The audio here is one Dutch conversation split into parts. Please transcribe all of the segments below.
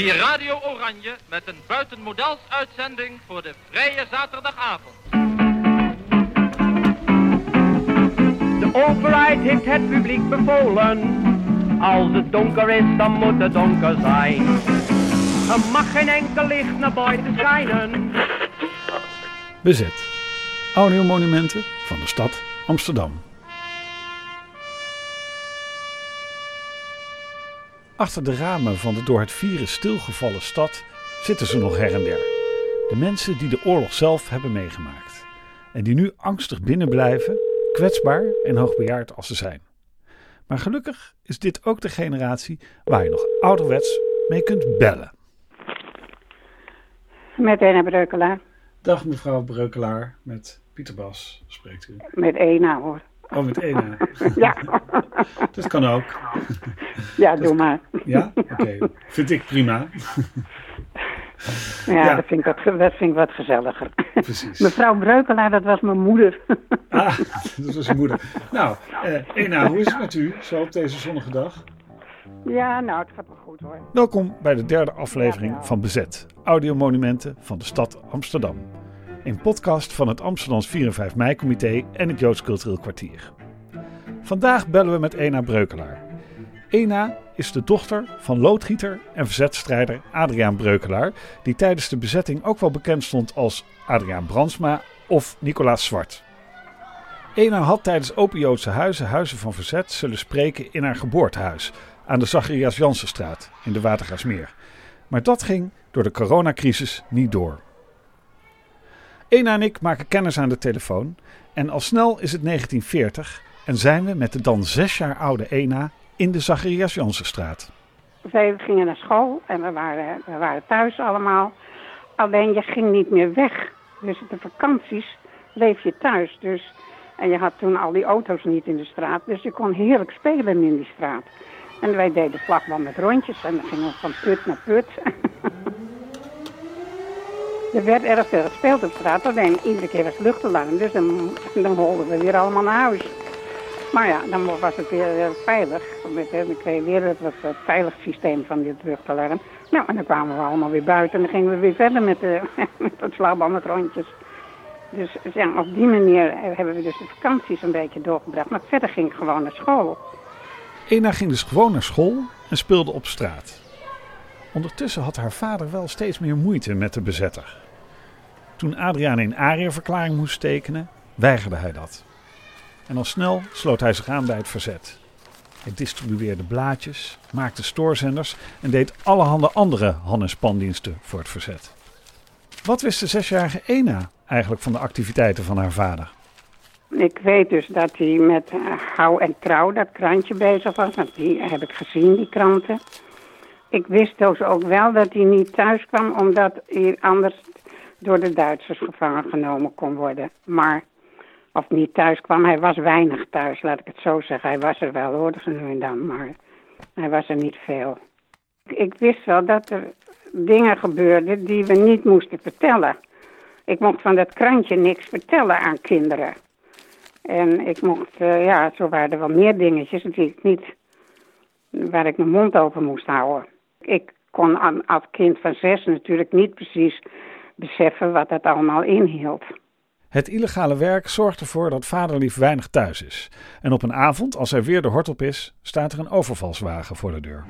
Hier Radio Oranje met een buitenmodels uitzending voor de vrije zaterdagavond. De overheid heeft het publiek bevolen. Als het donker is, dan moet het donker zijn. Er mag geen enkel licht naar buiten schijnen. Bezet. Audiomonumenten van de stad Amsterdam. Achter de ramen van de door het virus stilgevallen stad zitten ze nog her en der. De mensen die de oorlog zelf hebben meegemaakt. En die nu angstig binnenblijven, kwetsbaar en hoogbejaard als ze zijn. Maar gelukkig is dit ook de generatie waar je nog ouderwets mee kunt bellen. Met Ena Breukelaar. Dag mevrouw Breukelaar, met Pieter Bas spreekt u. Met Ena hoor. Oh, met Ena. Ja, Dat kan ook. ja doe maar. Ja? Oké. Vind ik prima. Ja, Ja. Dat, vind ik wat, dat vind ik wat gezelliger. Precies. Mevrouw Breukelaar, dat was mijn moeder. Ah, dat was uw moeder. Nou, eh, Ena, hoe is het met u zo op deze zonnige dag? Ja, nou, het gaat wel goed hoor. Welkom bij de derde aflevering van Bezet, audiomonumenten van de stad Amsterdam. Een podcast van het Amsterdams 4 en 5 mei-comité en het Joods Cultureel Kwartier. Vandaag bellen we met Ena Breukelaar. Ena is de dochter van loodgieter en verzetstrijder Adriaan Breukelaar, die tijdens de bezetting ook wel bekend stond als Adriaan Brandsma of Nicolaas Zwart. Ena had tijdens Open Joodse Huizen Huizen van Verzet zullen spreken in haar geboortehuis aan de Zacharias Jansenstraat in de Watergaasmeer. Maar dat ging door de coronacrisis niet door. Ena en ik maken kennis aan de telefoon en al snel is het 1940 en zijn we met de dan zes jaar oude Ena in de Zacharias Jansenstraat. Wij gingen naar school en we waren, we waren thuis allemaal. Alleen je ging niet meer weg. Dus de vakanties bleef je thuis. Dus, en je had toen al die auto's niet in de straat. Dus je kon heerlijk spelen in die straat. En wij deden vlakbal met rondjes en dan gingen we van put naar put. er werd erg veel gespeeld op straat, alleen iedere keer was luchtalarm. Dus dan, dan holden we weer allemaal naar huis. Maar ja, dan was het weer eh, veilig. Eh, dan kreeg je weer het, het, veilig systeem van dit luchtalarm. Nou, en dan kwamen we allemaal weer buiten en dan gingen we weer verder met, de, met het slagbal met rondjes. Dus ja, op die manier eh, hebben we dus de vakanties een beetje doorgebracht. Maar verder ging ik gewoon naar school. Ena ging dus gewoon naar school en speelde op straat. Ondertussen had haar vader wel steeds meer moeite met de bezetter. Toen Adriaan een ARIA-verklaring moest tekenen, weigerde hij dat. En al snel sloot hij zich aan bij het verzet. Hij distribueerde blaadjes, maakte stoorzenders en deed allerhande andere han- en spandiensten voor het verzet. Wat wist de zesjarige Ena eigenlijk van de activiteiten van haar vader? Ik weet dus dat hij met eh, Hou en Trouw, dat krantje, bezig was. Die heb ik gezien, die kranten. Ik wist dus ook wel dat hij niet thuis kwam, omdat hij anders door de Duitsers gevangen genomen kon worden. Maar, of niet thuis kwam, hij was weinig thuis, laat ik het zo zeggen. Hij was er wel hoor, zo nu en dan, maar hij was er niet veel. Ik wist wel dat er dingen gebeurden die we niet moesten vertellen. Ik mocht van dat krantje niks vertellen aan kinderen. En ik mocht, eh, ja, zo waren er wel meer dingetjes die ik niet, waar ik mijn mond over moest houden. Ik kon als kind van zes natuurlijk niet precies beseffen wat dat allemaal inhield. Het illegale werk zorgt ervoor dat vaderlief weinig thuis is. En op een avond, als hij weer de hort op is, staat er een overvalswagen voor de deur.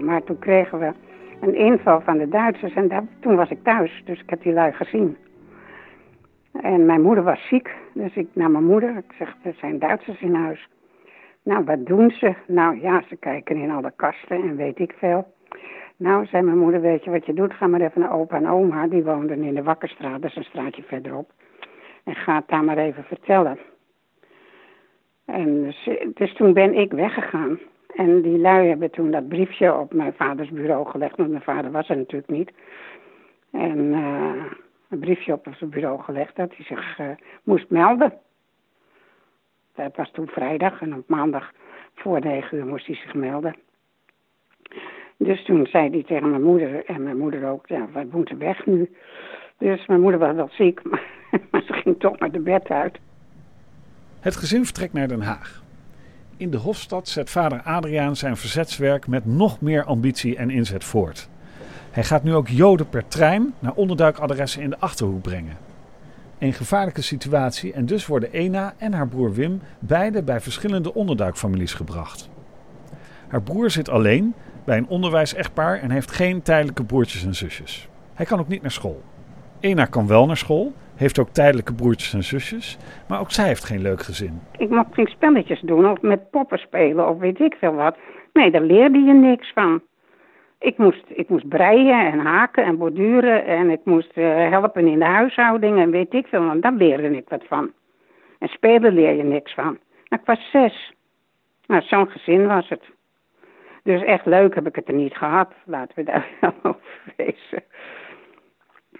Maar toen kregen we een inval van de Duitsers en daar, toen was ik thuis, dus ik heb die lui gezien. En mijn moeder was ziek, dus ik naar mijn moeder, ik zeg, er zijn Duitsers in huis. Nou, wat doen ze? Nou ja, ze kijken in alle kasten en weet ik veel. Nou, zei mijn moeder, weet je wat je doet? Ga maar even naar opa en oma, die woonden in de Wakkerstraat, dat is een straatje verderop. En ga het daar maar even vertellen. En dus, dus toen ben ik weggegaan. En die lui hebben toen dat briefje op mijn vaders bureau gelegd, want mijn vader was er natuurlijk niet. En eh, een briefje op zijn bureau gelegd dat hij zich eh, moest melden. Dat was toen vrijdag en op maandag voor negen uur moest hij zich melden. Dus toen zei hij tegen mijn moeder en mijn moeder ook, ja, we moeten weg nu. Dus mijn moeder was wel ziek, maar, maar ze ging toch maar de bed uit. Het gezin vertrekt naar Den Haag. In de Hofstad zet vader Adriaan zijn verzetswerk met nog meer ambitie en inzet voort. Hij gaat nu ook Joden per trein naar onderduikadressen in de achterhoek brengen. Een gevaarlijke situatie en dus worden Ena en haar broer Wim beide bij verschillende onderduikfamilies gebracht. Haar broer zit alleen bij een onderwijsechtpaar en heeft geen tijdelijke broertjes en zusjes. Hij kan ook niet naar school. Ena kan wel naar school, heeft ook tijdelijke broertjes en zusjes, maar ook zij heeft geen leuk gezin. Ik mocht geen spelletjes doen of met poppen spelen of weet ik veel wat. Nee, daar leerde je niks van. Ik moest, ik moest breien en haken en borduren en ik moest eh, helpen in de huishouding en weet ik veel. Want daar leerde ik wat van. En spelen leer je niks van. Nou, ik was zes. Nou, zo'n gezin was het. Dus echt leuk heb ik het er niet gehad. Laten we daar wel over wezen.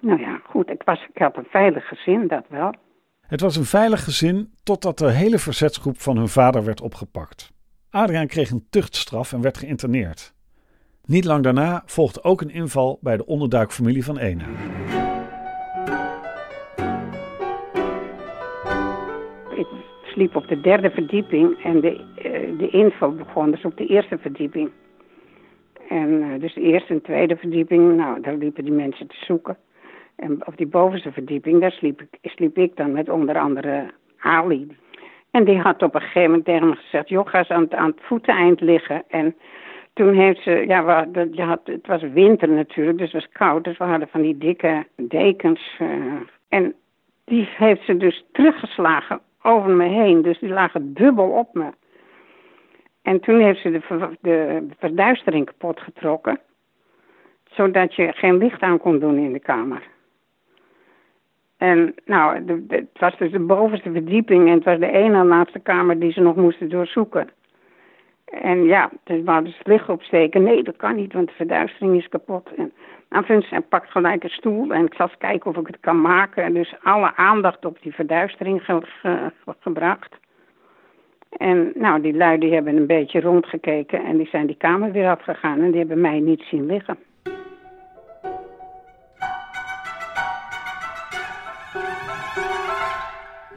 Nou ja, goed, ik, was, ik had een veilig gezin, dat wel. Het was een veilig gezin totdat de hele verzetsgroep van hun vader werd opgepakt. Adriaan kreeg een tuchtstraf en werd geïnterneerd. Niet lang daarna volgde ook een inval bij de onderduikfamilie van Ena. Ik sliep op de derde verdieping en de, uh, de inval begon dus op de eerste verdieping. En uh, dus de eerste en tweede verdieping, nou, daar liepen die mensen te zoeken. En op die bovenste verdieping, daar sliep ik, sliep ik dan met onder andere Ali. En die had op een gegeven moment tegen me gezegd, joh, ga eens aan het, aan het voeteneind liggen. En toen heeft ze, ja, we, je had, het was winter natuurlijk, dus het was koud. Dus we hadden van die dikke dekens. Uh, en die heeft ze dus teruggeslagen over me heen. Dus die lagen dubbel op me. En toen heeft ze de, de verduistering kapot getrokken. Zodat je geen licht aan kon doen in de kamer. En nou, het was dus de bovenste verdieping en het was de ene laatste kamer die ze nog moesten doorzoeken. En ja, dus ze het licht opsteken. Nee, dat kan niet, want de verduistering is kapot. En nou, ze pakt gelijk een stoel en ik zal eens kijken of ik het kan maken. En dus alle aandacht op die verduistering ge, ge, gebracht. En nou, die lui die hebben een beetje rondgekeken en die zijn die kamer weer afgegaan en die hebben mij niet zien liggen.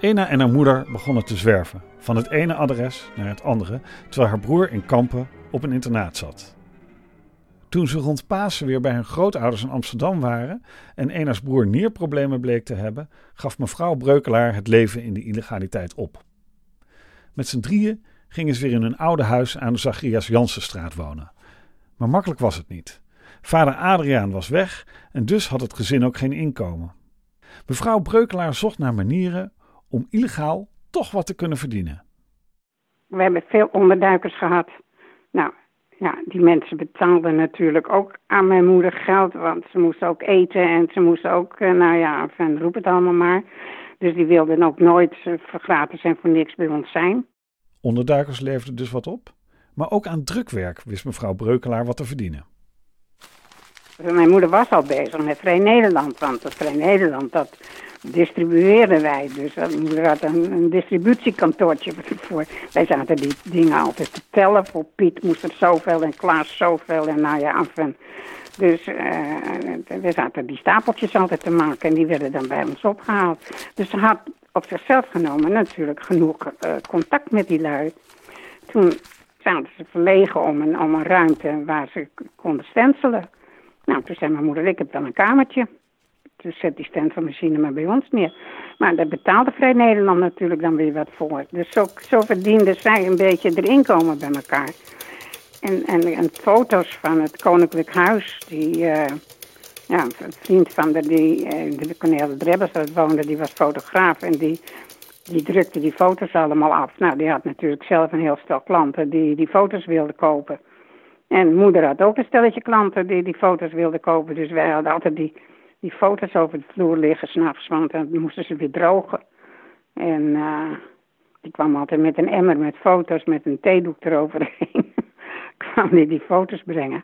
Ena en haar moeder begonnen te zwerven, van het ene adres naar het andere, terwijl haar broer in Kampen op een internaat zat. Toen ze rond Pasen weer bij hun grootouders in Amsterdam waren en Ena's broer nierproblemen bleek te hebben, gaf mevrouw Breukelaar het leven in de illegaliteit op. Met z'n drieën gingen ze weer in hun oude huis aan de Zacharias Jansenstraat wonen. Maar makkelijk was het niet. Vader Adriaan was weg en dus had het gezin ook geen inkomen. Mevrouw Breukelaar zocht naar manieren om illegaal toch wat te kunnen verdienen. We hebben veel onderduikers gehad. Nou, ja, die mensen betaalden natuurlijk ook aan mijn moeder geld, want ze moesten ook eten en ze moesten ook, eh, nou ja, van roep het allemaal maar. Dus die wilden ook nooit uh, gratis en voor niks bij ons zijn. Onderduikers leverden dus wat op, maar ook aan drukwerk wist mevrouw Breukelaar wat te verdienen. Mijn moeder was al bezig met Vrij Nederland, want dat Vrij Nederland, dat distribueerden wij. Dus mijn moeder had een, distributiekantoortje voor. Wij zaten die dingen altijd te tellen. Voor Piet moest er zoveel en Klaas zoveel en nou ja, enfin. Dus uh, we zaten die stapeltjes altijd te maken en die werden dan bij ons opgehaald. Dus ze had op zichzelf genomen natuurlijk genoeg uh, contact met die lui. Toen zaten ze verlegen om een, om een ruimte waar ze konden stencelen. Nou, toen zei mijn moeder, ik heb dan een kamertje. Dus zet die stencilmachine maar bij ons neer. Maar daar betaalde Vrij Nederland natuurlijk dan weer wat voor. Dus zo, zo verdienden zij een beetje erin komen bij elkaar. En, en, en foto's van het Koninklijk Huis, die... Uh, ja, een vriend van de, die, uh, de Cornel Drebbers dat woonde, die was fotograaf en die, die drukte die foto's allemaal af. Nou, die had natuurlijk zelf een heel stel klanten die die foto's wilden kopen. En moeder had ook een stelletje klanten die die foto's wilden kopen. Dus wij hadden altijd die, die foto's over de vloer liggen s'nachts, want dan moesten ze weer drogen. En uh, die kwam altijd met een emmer met foto's, met een theedoek eroverheen. kwam die die foto's brengen.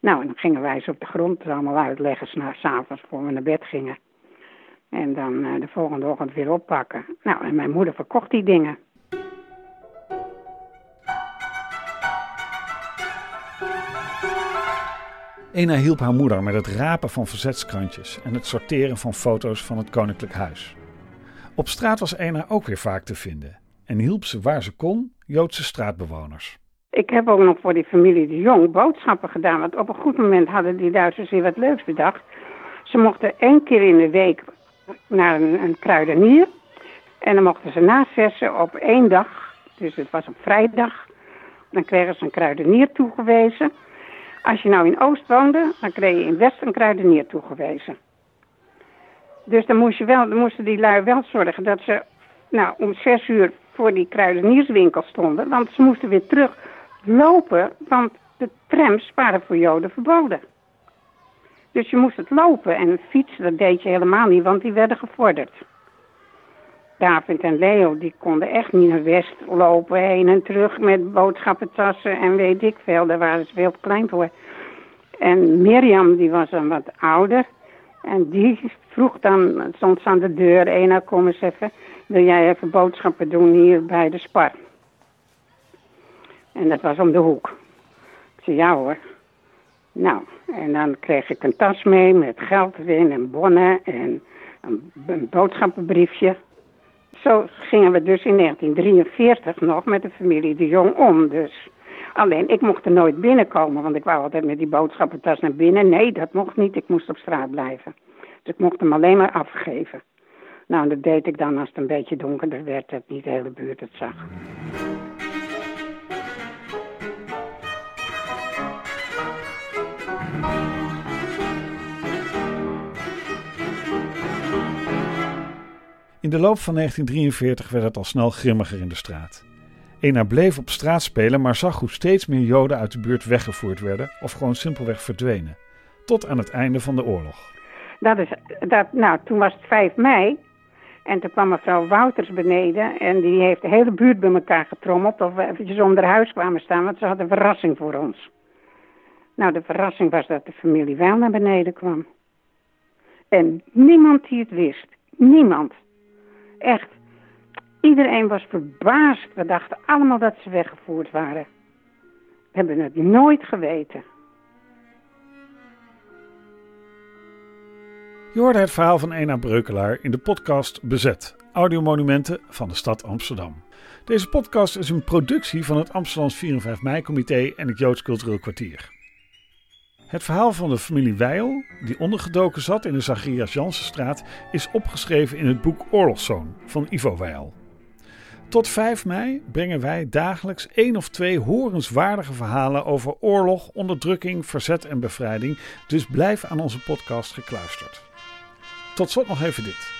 Nou, en dan gingen wij ze op de grond allemaal uitleggen s'avonds voor we naar bed gingen. En dan uh, de volgende ochtend weer oppakken. Nou, en mijn moeder verkocht die dingen. Ena hielp haar moeder met het rapen van verzetskrantjes en het sorteren van foto's van het koninklijk huis. Op straat was Ena ook weer vaak te vinden. en hielp ze waar ze kon Joodse straatbewoners. Ik heb ook nog voor die familie de Jong boodschappen gedaan. Want op een goed moment hadden die Duitsers weer wat leuks bedacht. Ze mochten één keer in de week naar een, kruidenier. En dan mochten ze na zessen op één dag, dus het was op vrijdag, dan kregen ze een kruidenier toegewezen. Als je nou in Oost woonde, dan kreeg je in West een kruidenier toegewezen. Dus dan, moest je wel, dan moesten die lui wel zorgen dat ze nou, om zes uur voor die kruidenierswinkel stonden. Want ze moesten weer terug lopen, want de trams waren voor Joden verboden. Dus je moest het lopen en fietsen, dat deed je helemaal niet, want die werden gevorderd. David en Leo, die konden echt niet naar West lopen, heen en terug met boodschappentassen en weet ik veel. Daar waren ze veel te klein voor. En Mirjam, die was dan wat ouder. En die vroeg dan, stond ze aan de deur, Ena, kom eens even. Wil jij even boodschappen doen hier bij de Spar? En dat was om de hoek. Ik zei, ja hoor. Nou, en dan kreeg ik een tas mee met geld erin en bonnen en een, een boodschappenbriefje. Zo gingen we dus in 1943 nog met de familie de Jong om. Dus. Alleen, ik mocht er nooit binnenkomen, want ik wou altijd met die boodschappentas naar binnen. Nee, dat mocht niet. Ik moest op straat blijven. Dus ik mocht hem alleen maar afgeven. Nou, dat deed ik dan als het een beetje donkerder werd, dat niet de hele buurt het zag. In de loop van 1943 werd het al snel grimmiger in de straat. Ena bleef op straat spelen, maar zag hoe steeds meer Joden uit de buurt weggevoerd werden of gewoon simpelweg verdwenen. Tot aan het einde van de oorlog. Dat is, dat, nou, toen was het 5 mei. En toen kwam mevrouw Wouters beneden. En die heeft de hele buurt bij elkaar getrommeld. Of we eventjes onder huis kwamen staan. Want ze had een verrassing voor ons. Nou, de verrassing was dat de familie wel naar beneden kwam. En niemand die het wist. Niemand. Echt. Iedereen was verbaasd. We dachten allemaal dat ze weggevoerd waren. We hebben het nooit geweten. Je hoorde het verhaal van Ena Breukelaar in de podcast Bezet, audiomonumenten van de stad Amsterdam. Deze podcast is een productie van het Amsterdams 4 en 5 mei-comité en het Joods Cultureel Kwartier. Het verhaal van de familie Weil, die ondergedoken zat in de Zacharias Jansenstraat, is opgeschreven in het boek Oorlogszoon van Ivo Weil. Tot 5 mei brengen wij dagelijks één of twee horenswaardige verhalen over oorlog, onderdrukking, verzet en bevrijding, dus blijf aan onze podcast gekluisterd. Tot slot nog even dit.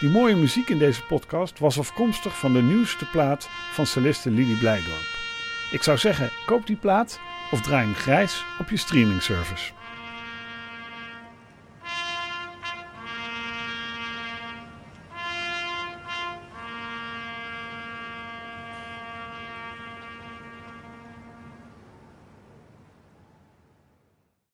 Die mooie muziek in deze podcast was afkomstig van de nieuwste plaat van celliste Lili Blijdorp. Ik zou zeggen, koop die plaat of draai hem grijs op je streamingservice.